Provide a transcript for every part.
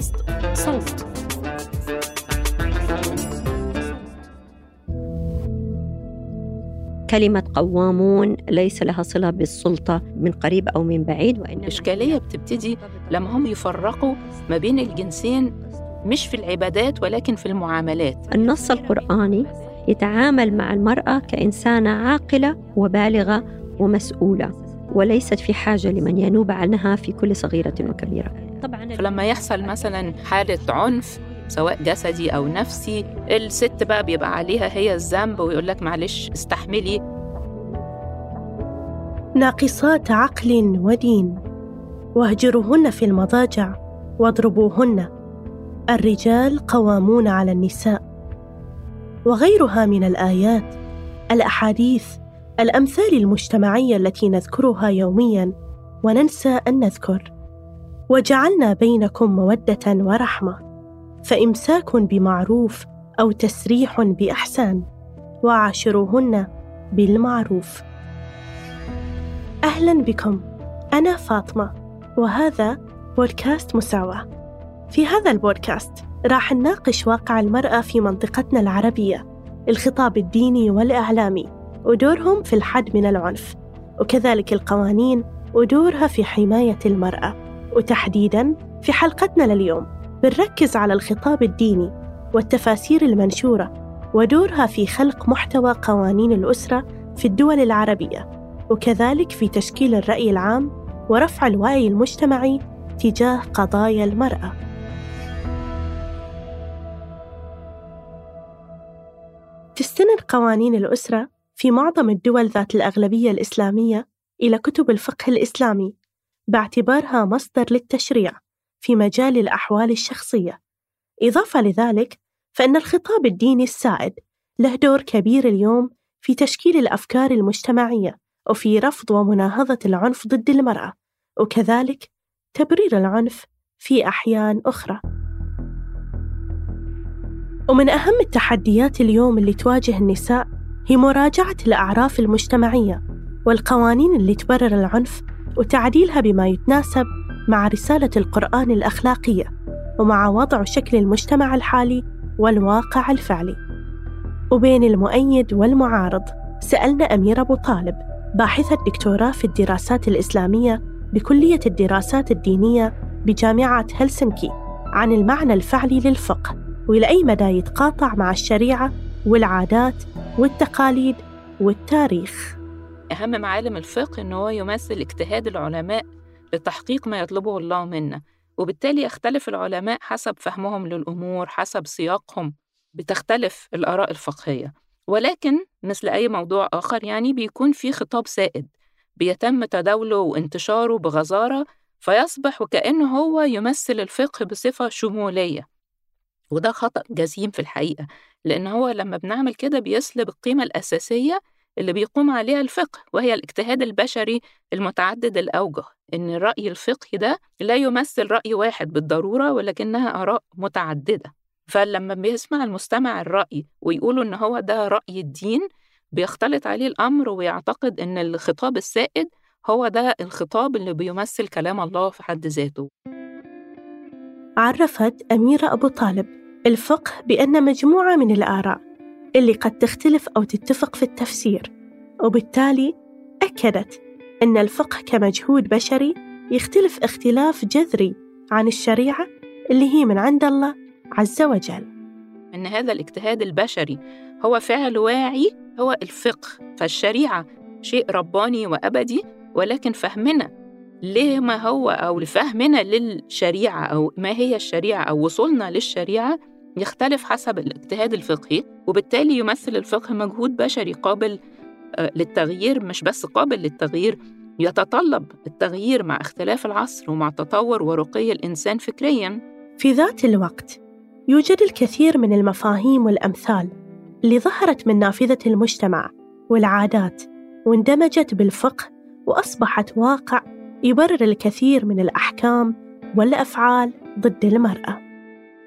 بودكاست صوت. كلمة قوامون ليس لها صلة بالسلطة من قريب أو من بعيد وإنما الإشكالية بتبتدي لما هم يفرقوا ما بين الجنسين مش في العبادات ولكن في المعاملات. النص القرآني يتعامل مع المرأة كإنسانة عاقلة وبالغة ومسؤولة وليست في حاجة لمن ينوب عنها في كل صغيرة وكبيرة. طبعا فلما يحصل مثلا حالة عنف سواء جسدي أو نفسي الست بقى بيبقى عليها هي الذنب ويقول لك معلش استحملي. ناقصات عقل ودين. واهجروهن في المضاجع واضربوهن. الرجال قوامون على النساء. وغيرها من الآيات الأحاديث الأمثال المجتمعية التي نذكرها يوميا. وننسى أن نذكر. وجعلنا بينكم مودة ورحمة فإمساك بمعروف أو تسريح بإحسان وعاشروهن بالمعروف. أهلا بكم أنا فاطمة وهذا بودكاست مساواة. في هذا البودكاست راح نناقش واقع المرأة في منطقتنا العربية الخطاب الديني والإعلامي ودورهم في الحد من العنف وكذلك القوانين ودورها في حماية المرأة. وتحديدا في حلقتنا لليوم بنركز على الخطاب الديني والتفاسير المنشورة ودورها في خلق محتوى قوانين الأسرة في الدول العربية وكذلك في تشكيل الرأي العام ورفع الوعي المجتمعي تجاه قضايا المرأة. تستند قوانين الأسرة في معظم الدول ذات الأغلبية الإسلامية إلى كتب الفقه الإسلامي باعتبارها مصدر للتشريع في مجال الأحوال الشخصية. إضافة لذلك، فإن الخطاب الديني السائد له دور كبير اليوم في تشكيل الأفكار المجتمعية وفي رفض ومناهضة العنف ضد المرأة، وكذلك تبرير العنف في أحيان أخرى. ومن أهم التحديات اليوم اللي تواجه النساء هي مراجعة الأعراف المجتمعية والقوانين اللي تبرر العنف وتعديلها بما يتناسب مع رسالة القرآن الأخلاقية ومع وضع شكل المجتمع الحالي والواقع الفعلي. وبين المؤيد والمعارض سألنا أميرة أبو طالب باحثة دكتوراه في الدراسات الإسلامية بكلية الدراسات الدينية بجامعة هلسنكي عن المعنى الفعلي للفقه وإلى أي مدى يتقاطع مع الشريعة والعادات والتقاليد والتاريخ. أهم معالم الفقه أنه هو يمثل اجتهاد العلماء لتحقيق ما يطلبه الله منا وبالتالي يختلف العلماء حسب فهمهم للأمور حسب سياقهم بتختلف الآراء الفقهية. ولكن مثل أي موضوع آخر يعني بيكون في خطاب سائد بيتم تداوله وانتشاره بغزارة فيصبح وكأنه هو يمثل الفقه بصفة شمولية. وده خطأ جسيم في الحقيقة لأن هو لما بنعمل كده بيسلب القيمة الأساسية اللي بيقوم عليها الفقه وهي الاجتهاد البشري المتعدد الأوجه. إن الرأي الفقهي ده لا يمثل رأي واحد بالضرورة ولكنها آراء متعددة. فلما بيسمع المستمع الرأي ويقولوا إن هو ده رأي الدين بيختلط عليه الأمر ويعتقد إن الخطاب السائد هو ده الخطاب اللي بيمثل كلام الله في حد ذاته. عرفت أميرة أبو طالب الفقه بأن مجموعة من الآراء اللي قد تختلف أو تتفق في التفسير وبالتالي أكدت أن الفقه كمجهود بشري يختلف اختلاف جذري عن الشريعة اللي هي من عند الله عز وجل. أن هذا الاجتهاد البشري هو فعل واعي هو الفقه فالشريعة شيء رباني وأبدي ولكن فهمنا ليه ما هو أو فهمنا للشريعة أو ما هي الشريعة أو وصولنا للشريعة يختلف حسب الاجتهاد الفقهي وبالتالي يمثل الفقه مجهود بشري قابل آه، للتغيير مش بس قابل للتغيير يتطلب التغيير مع اختلاف العصر ومع تطور ورقي الإنسان فكرياً. في ذات الوقت يوجد الكثير من المفاهيم والأمثال اللي ظهرت من نافذة المجتمع والعادات واندمجت بالفقه وأصبحت واقع يبرر الكثير من الأحكام والأفعال ضد المرأة.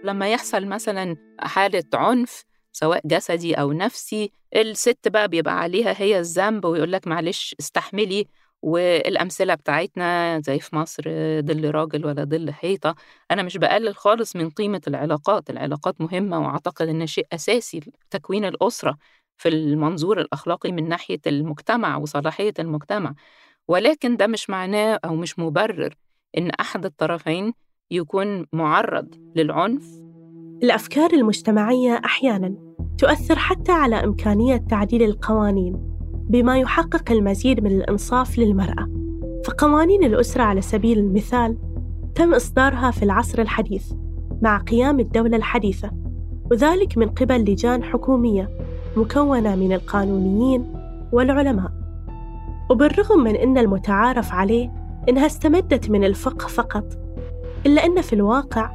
لما يحصل مثلا حالة عنف سواء جسدي أو نفسي الست بقى بيبقى عليها هي الذنب ويقول لك معلش استحملي والأمثلة بتاعتنا زي في مصر ظل راجل ولا ظل حيطة أنا مش بقلل خالص من قيمة العلاقات العلاقات مهمة وأعتقد إن شيء أساسي لتكوين الأسرة في المنظور الأخلاقي من ناحية المجتمع وصلاحية المجتمع. ولكن ده مش معناه أو مش مبرر إن أحد الطرفين يكون معرض للعنف؟ الأفكار المجتمعية أحياناً تؤثر حتى على إمكانية تعديل القوانين بما يحقق المزيد من الإنصاف للمرأة. فقوانين الأسرة على سبيل المثال تم إصدارها في العصر الحديث مع قيام الدولة الحديثة وذلك من قبل لجان حكومية مكونة من القانونيين والعلماء. وبالرغم من أن المتعارف عليه إنها استمدت من الفقه فقط إلا أن في الواقع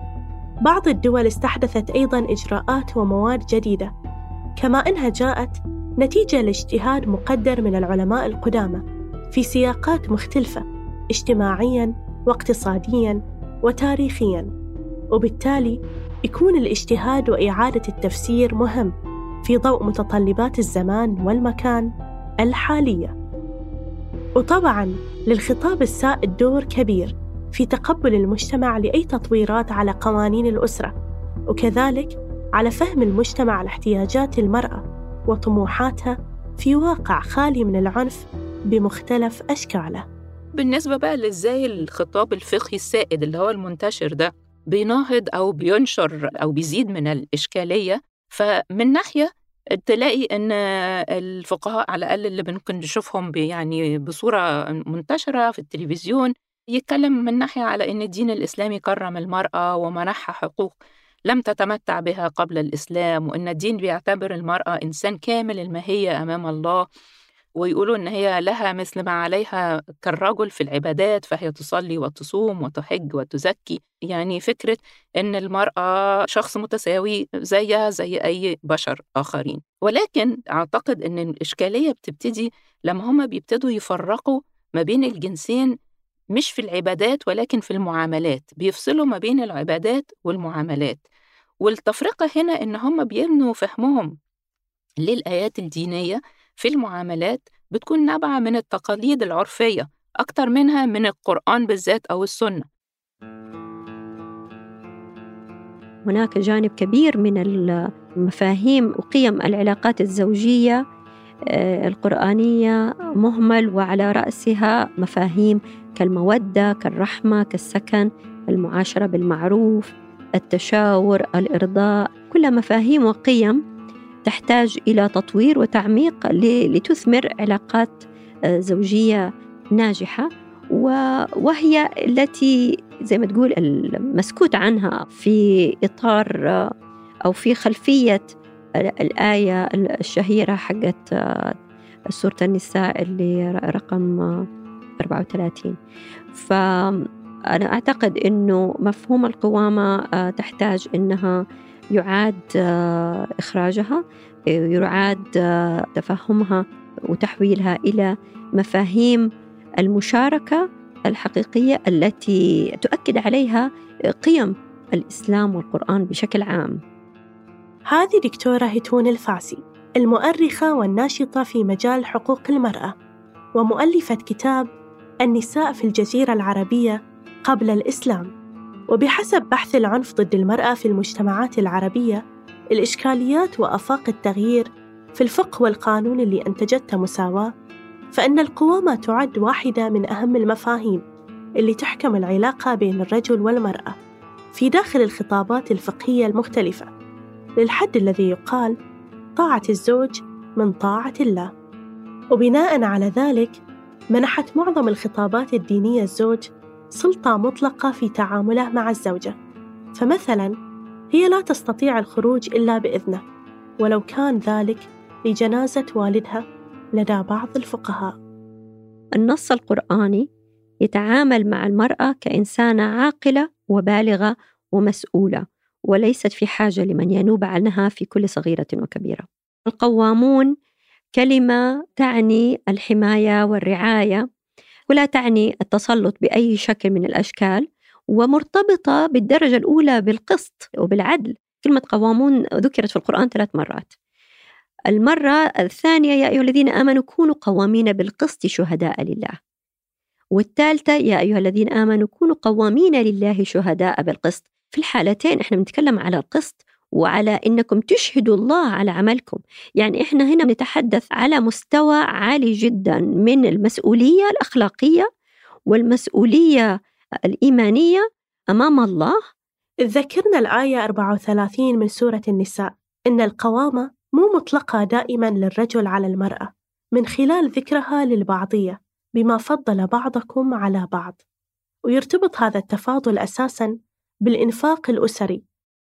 بعض الدول استحدثت أيضا إجراءات ومواد جديدة كما أنها جاءت نتيجة لاجتهاد مقدر من العلماء القدامى في سياقات مختلفة اجتماعيا واقتصاديا وتاريخيا وبالتالي يكون الاجتهاد وإعادة التفسير مهم في ضوء متطلبات الزمان والمكان الحالية. وطبعا للخطاب السائد دور كبير في تقبل المجتمع لأي تطويرات على قوانين الأسرة وكذلك على فهم المجتمع لاحتياجات المرأة وطموحاتها في واقع خالي من العنف بمختلف أشكاله. بالنسبة بقى لإزاي الخطاب الفقهي السائد اللي هو المنتشر ده بيناهض أو بينشر أو بيزيد من الإشكالية فمن ناحية تلاقي إن الفقهاء على الأقل اللي ممكن نشوفهم يعني بصورة منتشرة في التلفزيون يتكلم من ناحية على إن الدين الإسلامي كرم المرأة ومنحها حقوق لم تتمتع بها قبل الإسلام وإن الدين بيعتبر المرأة إنسان كامل الماهية أمام الله ويقولوا إن هي لها مثل ما عليها كالرجل في العبادات فهي تصلي وتصوم وتحج وتزكي. يعني فكرة إن المرأة شخص متساوي زيها زي أي بشر آخرين. ولكن أعتقد إن الإشكالية بتبتدي لما هما بيبتدوا يفرقوا ما بين الجنسين مش في العبادات ولكن في المعاملات بيفصلوا ما بين العبادات والمعاملات. والتفرقة هنا إن هم بيبنوا فهمهم للآيات الدينية في المعاملات بتكون نابعة من التقاليد العرفية أكتر منها من القرآن بالذات أو السنة. هناك جانب كبير من المفاهيم وقيم العلاقات الزوجية القرآنية مهمل وعلى رأسها مفاهيم كالمودة كالرحمة كالسكن المعاشرة بالمعروف التشاور الإرضاء كلها مفاهيم وقيم تحتاج إلى تطوير وتعميق لتثمر علاقات آه، زوجية ناجحة وهي التي زي ما تقول المسكوت عنها في إطار آه، أو في خلفية الآية الشهيرة حقت آه، سورة النساء اللي رقم 34 فأنا أعتقد أنه مفهوم القوامة تحتاج أنها يعاد آه، إخراجها يعاد آه، تفهمها وتحويلها إلى مفاهيم المشاركة الحقيقية التي تؤكد عليها قيم الإسلام والقرآن بشكل عام. هذه دكتورة هتون الفاسي المؤرخة والناشطة في مجال حقوق المرأة ومؤلفة كتاب النساء في الجزيرة العربية قبل الإسلام. وبحسب بحث العنف ضد المرأة في المجتمعات العربية الإشكاليات وآفاق التغيير في الفقه والقانون اللي أنتجته مساواة فإن القوامة تعد واحدة من أهم المفاهيم اللي تحكم العلاقة بين الرجل والمرأة في داخل الخطابات الفقهية المختلفة. للحد الذي يقال طاعة الزوج من طاعة الله. وبناء على ذلك منحت معظم الخطابات الدينية الزوج سلطة مطلقة في تعامله مع الزوجة. فمثلا هي لا تستطيع الخروج إلا بإذنه ولو كان ذلك لجنازة والدها لدى بعض الفقهاء. النص القرآني يتعامل مع المرأة كإنسانة عاقلة وبالغة ومسؤولة وليست في حاجة لمن ينوب عنها في كل صغيرة وكبيرة. القوامون كلمة تعني الحماية والرعاية ولا تعني التسلط بأي شكل من الأشكال ومرتبطة بالدرجة الأولى بالقسط وبالعدل. كلمة قوامون ذكرت في القرآن ثلاث مرات. المرة الثانية يا أيها الذين آمنوا كونوا قوامين بالقسط شهداء لله. والثالثة يا أيها الذين آمنوا كونوا قوامين لله شهداء بالقسط. في الحالتين إحنا بنتكلم على القسط وعلى إنكم تشهدوا الله على عملكم. يعني إحنا هنا نتحدث على مستوى عالي جدا من المسؤولية الأخلاقية والمسؤولية الإيمانية أمام الله. ذكرنا الآية 34 من سورة النساء. إن القوامة مو مطلقة دائما للرجل على المرأة من خلال ذكرها للبعضية بما فضل بعضكم على بعض. ويرتبط هذا التفاضل أساسا بالإنفاق الأسري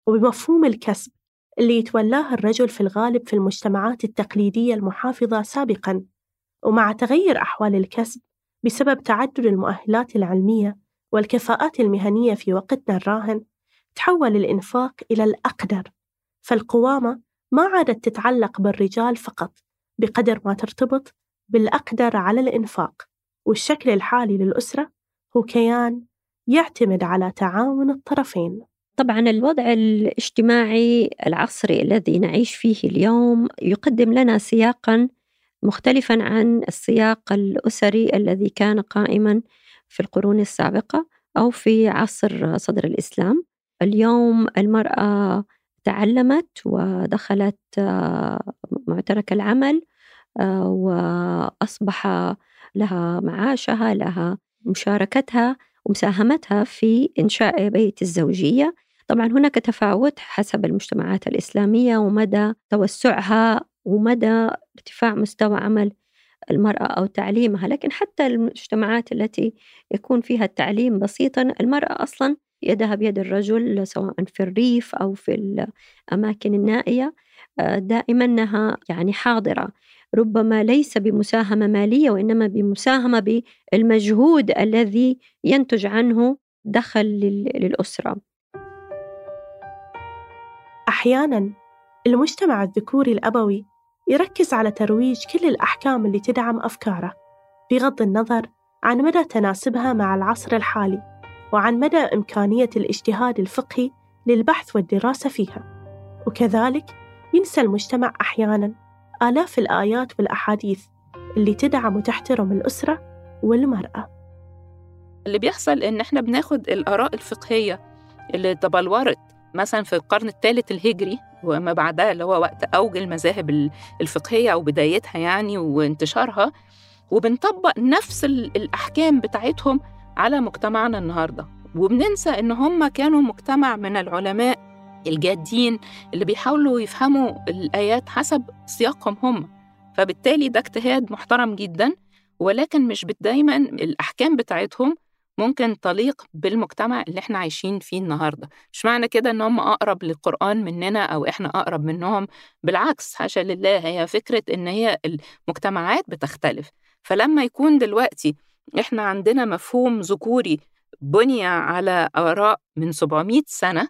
وبمفهوم الكسب اللي يتولاه الرجل في الغالب في المجتمعات التقليدية المحافظة سابقا. ومع تغير أحوال الكسب بسبب تعدد المؤهلات العلمية والكفاءات المهنية في وقتنا الراهن تحول الإنفاق إلى الأقدر. فالقوامة ما عادت تتعلق بالرجال فقط بقدر ما ترتبط بالأقدر على الإنفاق. والشكل الحالي للأسرة هو كيان يعتمد على تعاون الطرفين. طبعا الوضع الاجتماعي العصري الذي نعيش فيه اليوم يقدم لنا سياقا مختلفا عن السياق الأسري الذي كان قائما في القرون السابقة أو في عصر صدر الإسلام. اليوم المرأة تعلمت ودخلت معترك العمل آه، وأصبح لها معاشها لها مشاركتها ومساهمتها في إنشاء بيت الزوجية. طبعا هناك تفاوت حسب المجتمعات الإسلامية ومدى توسعها ومدى ارتفاع مستوى عمل المرأة أو تعليمها. لكن حتى المجتمعات التي يكون فيها التعليم بسيطا المرأة أصلا يدها بيد الرجل سواء في الريف أو في الأماكن النائية. دائما أنها يعني حاضرة. ربما ليس بمساهمة مالية وإنما بمساهمة بالمجهود الذي ينتج عنه دخل للأسرة. أحياناً المجتمع الذكوري الأبوي يركز على ترويج كل الأحكام اللي تدعم أفكاره بغض النظر عن مدى تناسبها مع العصر الحالي وعن مدى إمكانية الاجتهاد الفقهي للبحث والدراسة فيها. وكذلك ينسى المجتمع أحياناً. آلاف الآيات والأحاديث اللي تدعم وتحترم الأسرة والمرأة. اللي بيحصل إن إحنا بناخد الآراء الفقهية اللي تبلورت مثلا في القرن الثالث الهجري وما بعدها اللي هو وقت أوج المذاهب الفقهية أو بدايتها يعني وانتشارها وبنطبق نفس الأحكام بتاعتهم على مجتمعنا النهارده. وبننسى إن هم كانوا مجتمع من العلماء الجادين اللي بيحاولوا يفهموا الآيات حسب سياقهم هم. فبالتالي ده اجتهاد محترم جدا ولكن مش دايما الأحكام بتاعتهم ممكن تليق بالمجتمع اللي إحنا عايشين فيه النهارده. مش معنى كده إن هم أقرب للقرآن مننا أو إحنا أقرب منهم بالعكس حاشا لله هي فكرة إن هي المجتمعات بتختلف. فلما يكون دلوقتي إحنا عندنا مفهوم ذكوري بني على آراء من 700 سنة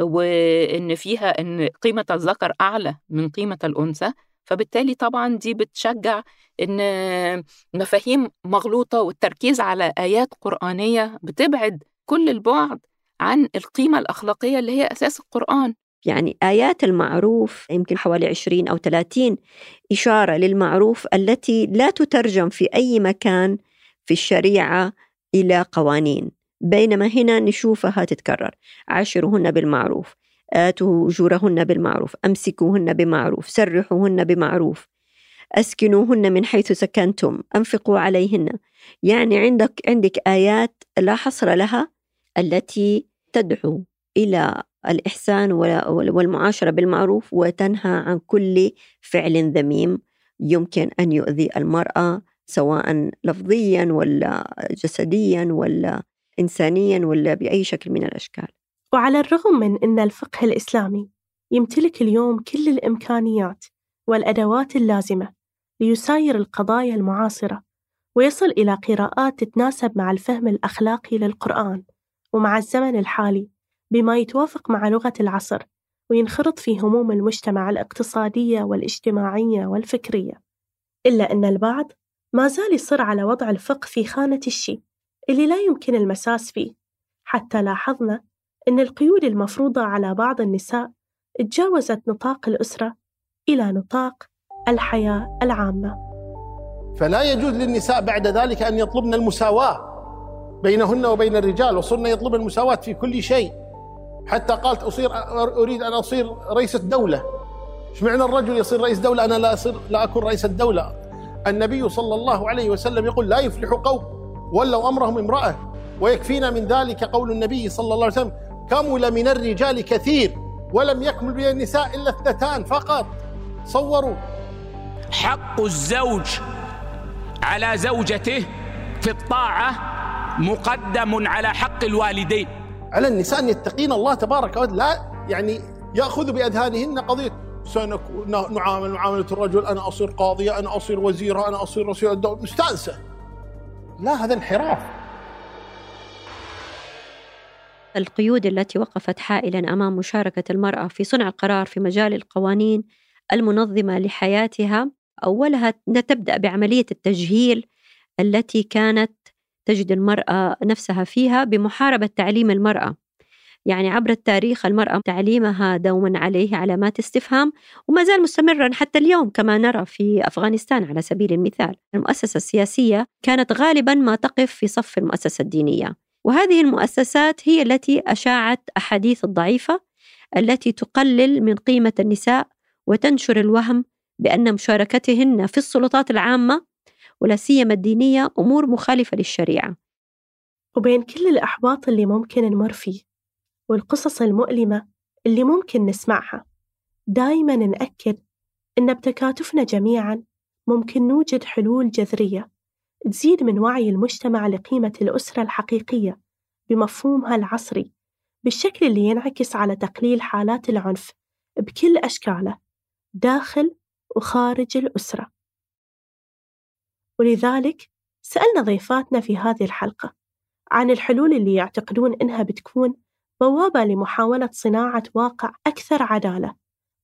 وإن فيها إن قيمة الذكر أعلى من قيمة الأنثى فبالتالي طبعا دي بتشجع إن مفاهيم مغلوطة والتركيز على آيات قرآنية بتبعد كل البعد عن القيمة الأخلاقية اللي هي أساس القرآن. يعني آيات المعروف يمكن حوالي 20 أو 30 إشارة للمعروف التي لا تترجم في أي مكان في الشريعة إلى قوانين. بينما هنا نشوفها تتكرر. عاشروهن بالمعروف. آتوا أجورهن بالمعروف. أمسكوهن بمعروف. سرحوهن بمعروف. أسكنوهن من حيث سكنتم. أنفقوا عليهن. يعني عندك عندك آيات لا حصر لها التي تدعو إلى الإحسان والمعاشرة بالمعروف وتنهى عن كل فعل ذميم يمكن أن يؤذي المرأة سواء لفظيا ولا جسديا ولا إنسانيا ولا بأي شكل من الأشكال. وعلى الرغم من أن الفقه الإسلامي يمتلك اليوم كل الإمكانيات والأدوات اللازمة ليساير القضايا المعاصرة ويصل إلى قراءات تتناسب مع الفهم الأخلاقي للقرآن ومع الزمن الحالي بما يتوافق مع لغة العصر وينخرط في هموم المجتمع الاقتصادية والاجتماعية والفكرية. إلا أن البعض ما زال يصر على وضع الفقه في خانة الشي اللي لا يمكن المساس فيه. حتى لاحظنا أن القيود المفروضة على بعض النساء تجاوزت نطاق الأسرة إلى نطاق الحياة العامة. فلا يجوز للنساء بعد ذلك أن يطلبن المساواة بينهن وبين الرجال وصرنا يطلبن المساواة في كل شيء. حتى قالت أصير أريد أن أصير رئيسة دولة. إيش معنى الرجل يصير رئيس دولة؟ أنا لا أصير لا أكون رئيس الدولة النبي صلى الله عليه وسلم يقول لا يفلح قوم. ولوا أمرهم امرأة ويكفينا من ذلك قول النبي صلى الله عليه وسلم كمل من الرجال كثير ولم يكمل من النساء إلا اثنتان فقط. صوروا. حق الزوج على زوجته في الطاعة مقدم على حق الوالدين. على النساء أن يتقين الله تبارك وتعالى لا يعني يأخذ بأذهانهن قضية. سنعامل معاملة الرجل أنا أصير قاضية أنا أصير وزيرة أنا أصير رسول الدولة. مستأنسة. لا هذا انحراف. القيود التي وقفت حائلا أمام مشاركة المرأة في صنع القرار في مجال القوانين المنظمة لحياتها أولها تبدأ بعملية التجهيل التي كانت تجد المرأة نفسها فيها بمحاربة تعليم المرأة. يعني عبر التاريخ المرأة تعليمها دوما عليه علامات استفهام وما زال مستمرا حتى اليوم كما نرى في أفغانستان على سبيل المثال. المؤسسة السياسية كانت غالبا ما تقف في صف المؤسسة الدينية وهذه المؤسسات هي التي أشاعت أحاديث الضعيفة التي تقلل من قيمة النساء وتنشر الوهم بأن مشاركتهن في السلطات العامة ولا سيما الدينية أمور مخالفة للشريعة. وبين كل الأحباط اللي ممكن نمر فيه. والقصص المؤلمة اللي ممكن نسمعها. دايما نأكد إن بتكاتفنا جميعا ممكن نوجد حلول جذرية تزيد من وعي المجتمع لقيمة الأسرة الحقيقية بمفهومها العصري بالشكل اللي ينعكس على تقليل حالات العنف بكل أشكاله داخل وخارج الأسرة. ولذلك سألنا ضيفاتنا في هذه الحلقة عن الحلول اللي يعتقدون إنها بتكون بوابة لمحاولة صناعة واقع أكثر عدالة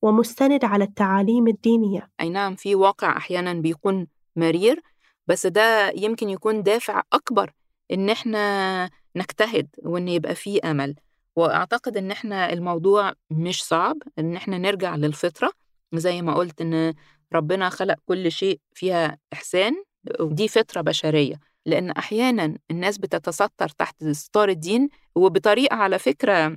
ومستند على التعاليم الدينية. أي نعم في واقع أحيانا بيكون مرير بس ده يمكن يكون دافع أكبر إن إحنا نجتهد وإن يبقى فيه أمل. وأعتقد إن إحنا الموضوع مش صعب إن إحنا نرجع للفطرة. زي ما قلت إن ربنا خلق كل شيء فيها إحسان ودي فطرة بشرية. لأن أحيانا الناس بتتستر تحت ستار الدين وبطريقة على فكرة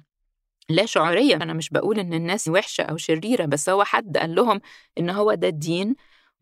لا شعورية. أنا مش بقول إن الناس وحشة أو شريرة بس هو حد قال لهم إن هو ده الدين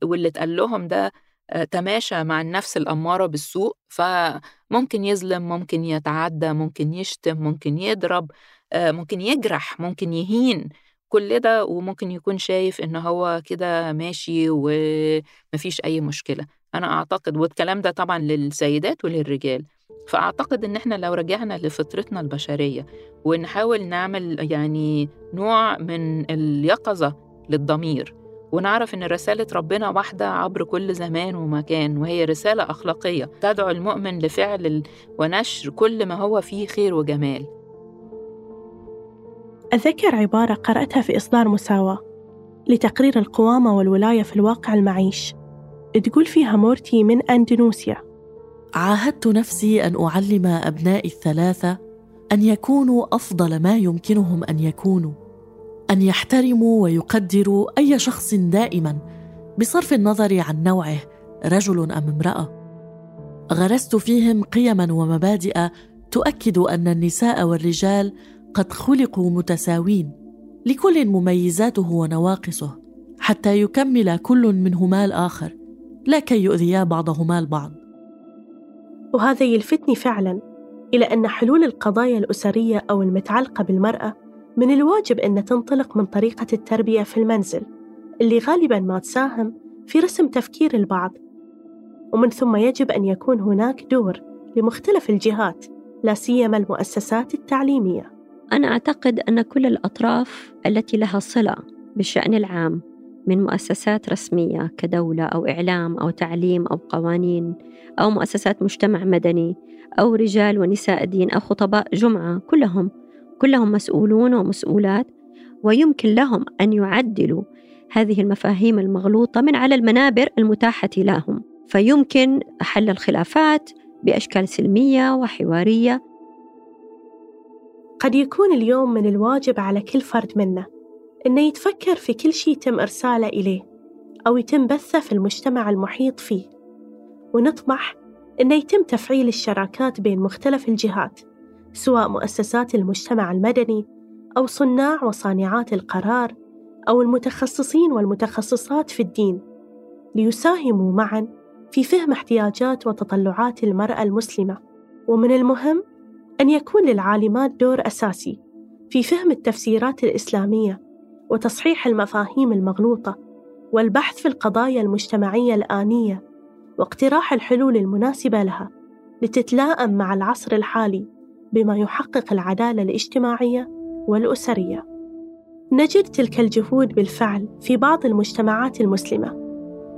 واللي اتقال لهم ده آه، تماشى مع النفس الأمارة بالسوء. فممكن يظلم ممكن يتعدى ممكن يشتم ممكن يضرب آه، ممكن يجرح ممكن يهين. كل ده وممكن يكون شايف إن هو كده ماشي ومفيش أي مشكلة. أنا أعتقد والكلام ده طبعا للسيدات وللرجال. فأعتقد إن إحنا لو رجعنا لفطرتنا البشرية ونحاول نعمل يعني نوع من اليقظة للضمير ونعرف إن رسالة ربنا واحدة عبر كل زمان ومكان وهي رسالة أخلاقية تدعو المؤمن لفعل ونشر كل ما هو فيه خير وجمال. أذكر عبارة قرأتها في إصدار مساواة لتقرير القوامة والولاية في الواقع المعيش. تقول فيها مورتي من أندونيسيا. عاهدت نفسي أن أعلم أبنائي الثلاثة أن يكونوا أفضل ما يمكنهم أن يكونوا أن يحترموا ويقدروا أي شخص دائما بصرف النظر عن نوعه رجل أم امرأة. غرست فيهم قيما ومبادئ تؤكد أن النساء والرجال قد خلقوا متساوين لكل مميزاته ونواقصه حتى يكمل كل منهما الآخر. لا كي يؤذيا بعضهما البعض. وهذا يلفتني فعلا إلى أن حلول القضايا الأسرية أو المتعلقة بالمرأة من الواجب أن تنطلق من طريقة التربية في المنزل اللي غالبا ما تساهم في رسم تفكير البعض. ومن ثم يجب أن يكون هناك دور لمختلف الجهات لا سيما المؤسسات التعليمية. أنا أعتقد أن كل الأطراف التي لها صلة بالشأن العام من مؤسسات رسمية كدولة أو إعلام أو تعليم أو قوانين أو مؤسسات مجتمع مدني أو رجال ونساء دين أو خطباء جمعة كلهم كلهم مسؤولون ومسؤولات ويمكن لهم أن يعدلوا هذه المفاهيم المغلوطة من على المنابر المتاحة لهم. فيمكن حل الخلافات بأشكال سلمية وحوارية. قد يكون اليوم من الواجب على كل فرد منا إنه يتفكر في كل شيء يتم إرساله إليه أو يتم بثه في المجتمع المحيط فيه. ونطمح أن يتم تفعيل الشراكات بين مختلف الجهات سواء مؤسسات المجتمع المدني أو صناع وصانعات القرار أو المتخصصين والمتخصصات في الدين ليساهموا معا في فهم احتياجات وتطلعات المرأة المسلمة. ومن المهم أن يكون للعالمات دور أساسي في فهم التفسيرات الإسلامية وتصحيح المفاهيم المغلوطة والبحث في القضايا المجتمعية الآنية واقتراح الحلول المناسبة لها لتتلائم مع العصر الحالي بما يحقق العدالة الاجتماعية والأسرية. نجد تلك الجهود بالفعل في بعض المجتمعات المسلمة.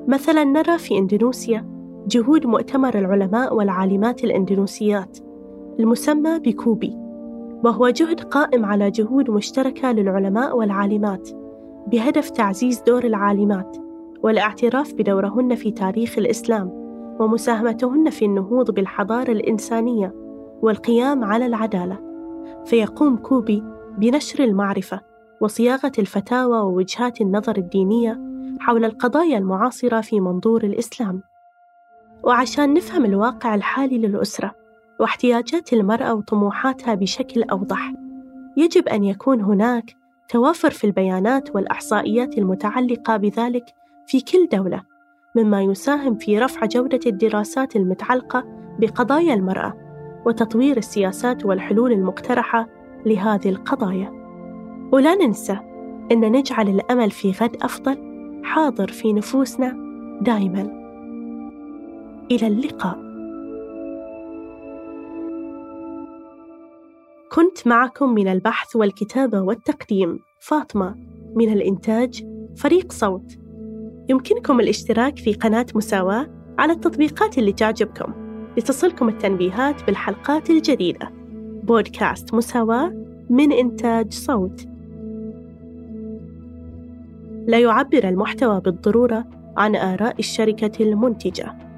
مثلا نرى في إندونيسيا جهود مؤتمر العلماء والعالمات الإندونيسيات المسمى بكوبي، وهو جهد قائم على جهود مشتركة للعلماء والعالمات بهدف تعزيز دور العالمات والاعتراف بدورهن في تاريخ الإسلام ومساهمتهن في النهوض بالحضارة الإنسانية والقيام على العدالة. فيقوم كوبي بنشر المعرفة وصياغة الفتاوى ووجهات النظر الدينية حول القضايا المعاصرة في منظور الإسلام. وعشان نفهم الواقع الحالي للأسرة واحتياجات المرأة وطموحاتها بشكل أوضح. يجب أن يكون هناك توافر في البيانات والإحصائيات المتعلقة بذلك في كل دولة مما يساهم في رفع جودة الدراسات المتعلقة بقضايا المرأة وتطوير السياسات والحلول المقترحة لهذه القضايا. ولا ننسى أن نجعل الأمل في غد أفضل حاضر في نفوسنا دائما إلى اللقاء. كنت معكم من البحث والكتابة والتقديم. فاطمة من الإنتاج فريق صوت. يمكنكم الاشتراك في قناة مساواة على التطبيقات اللي تعجبكم. لتصلكم التنبيهات بالحلقات الجديدة. بودكاست مساواة من إنتاج صوت. لا يعبر المحتوى بالضرورة عن آراء الشركة المنتجة.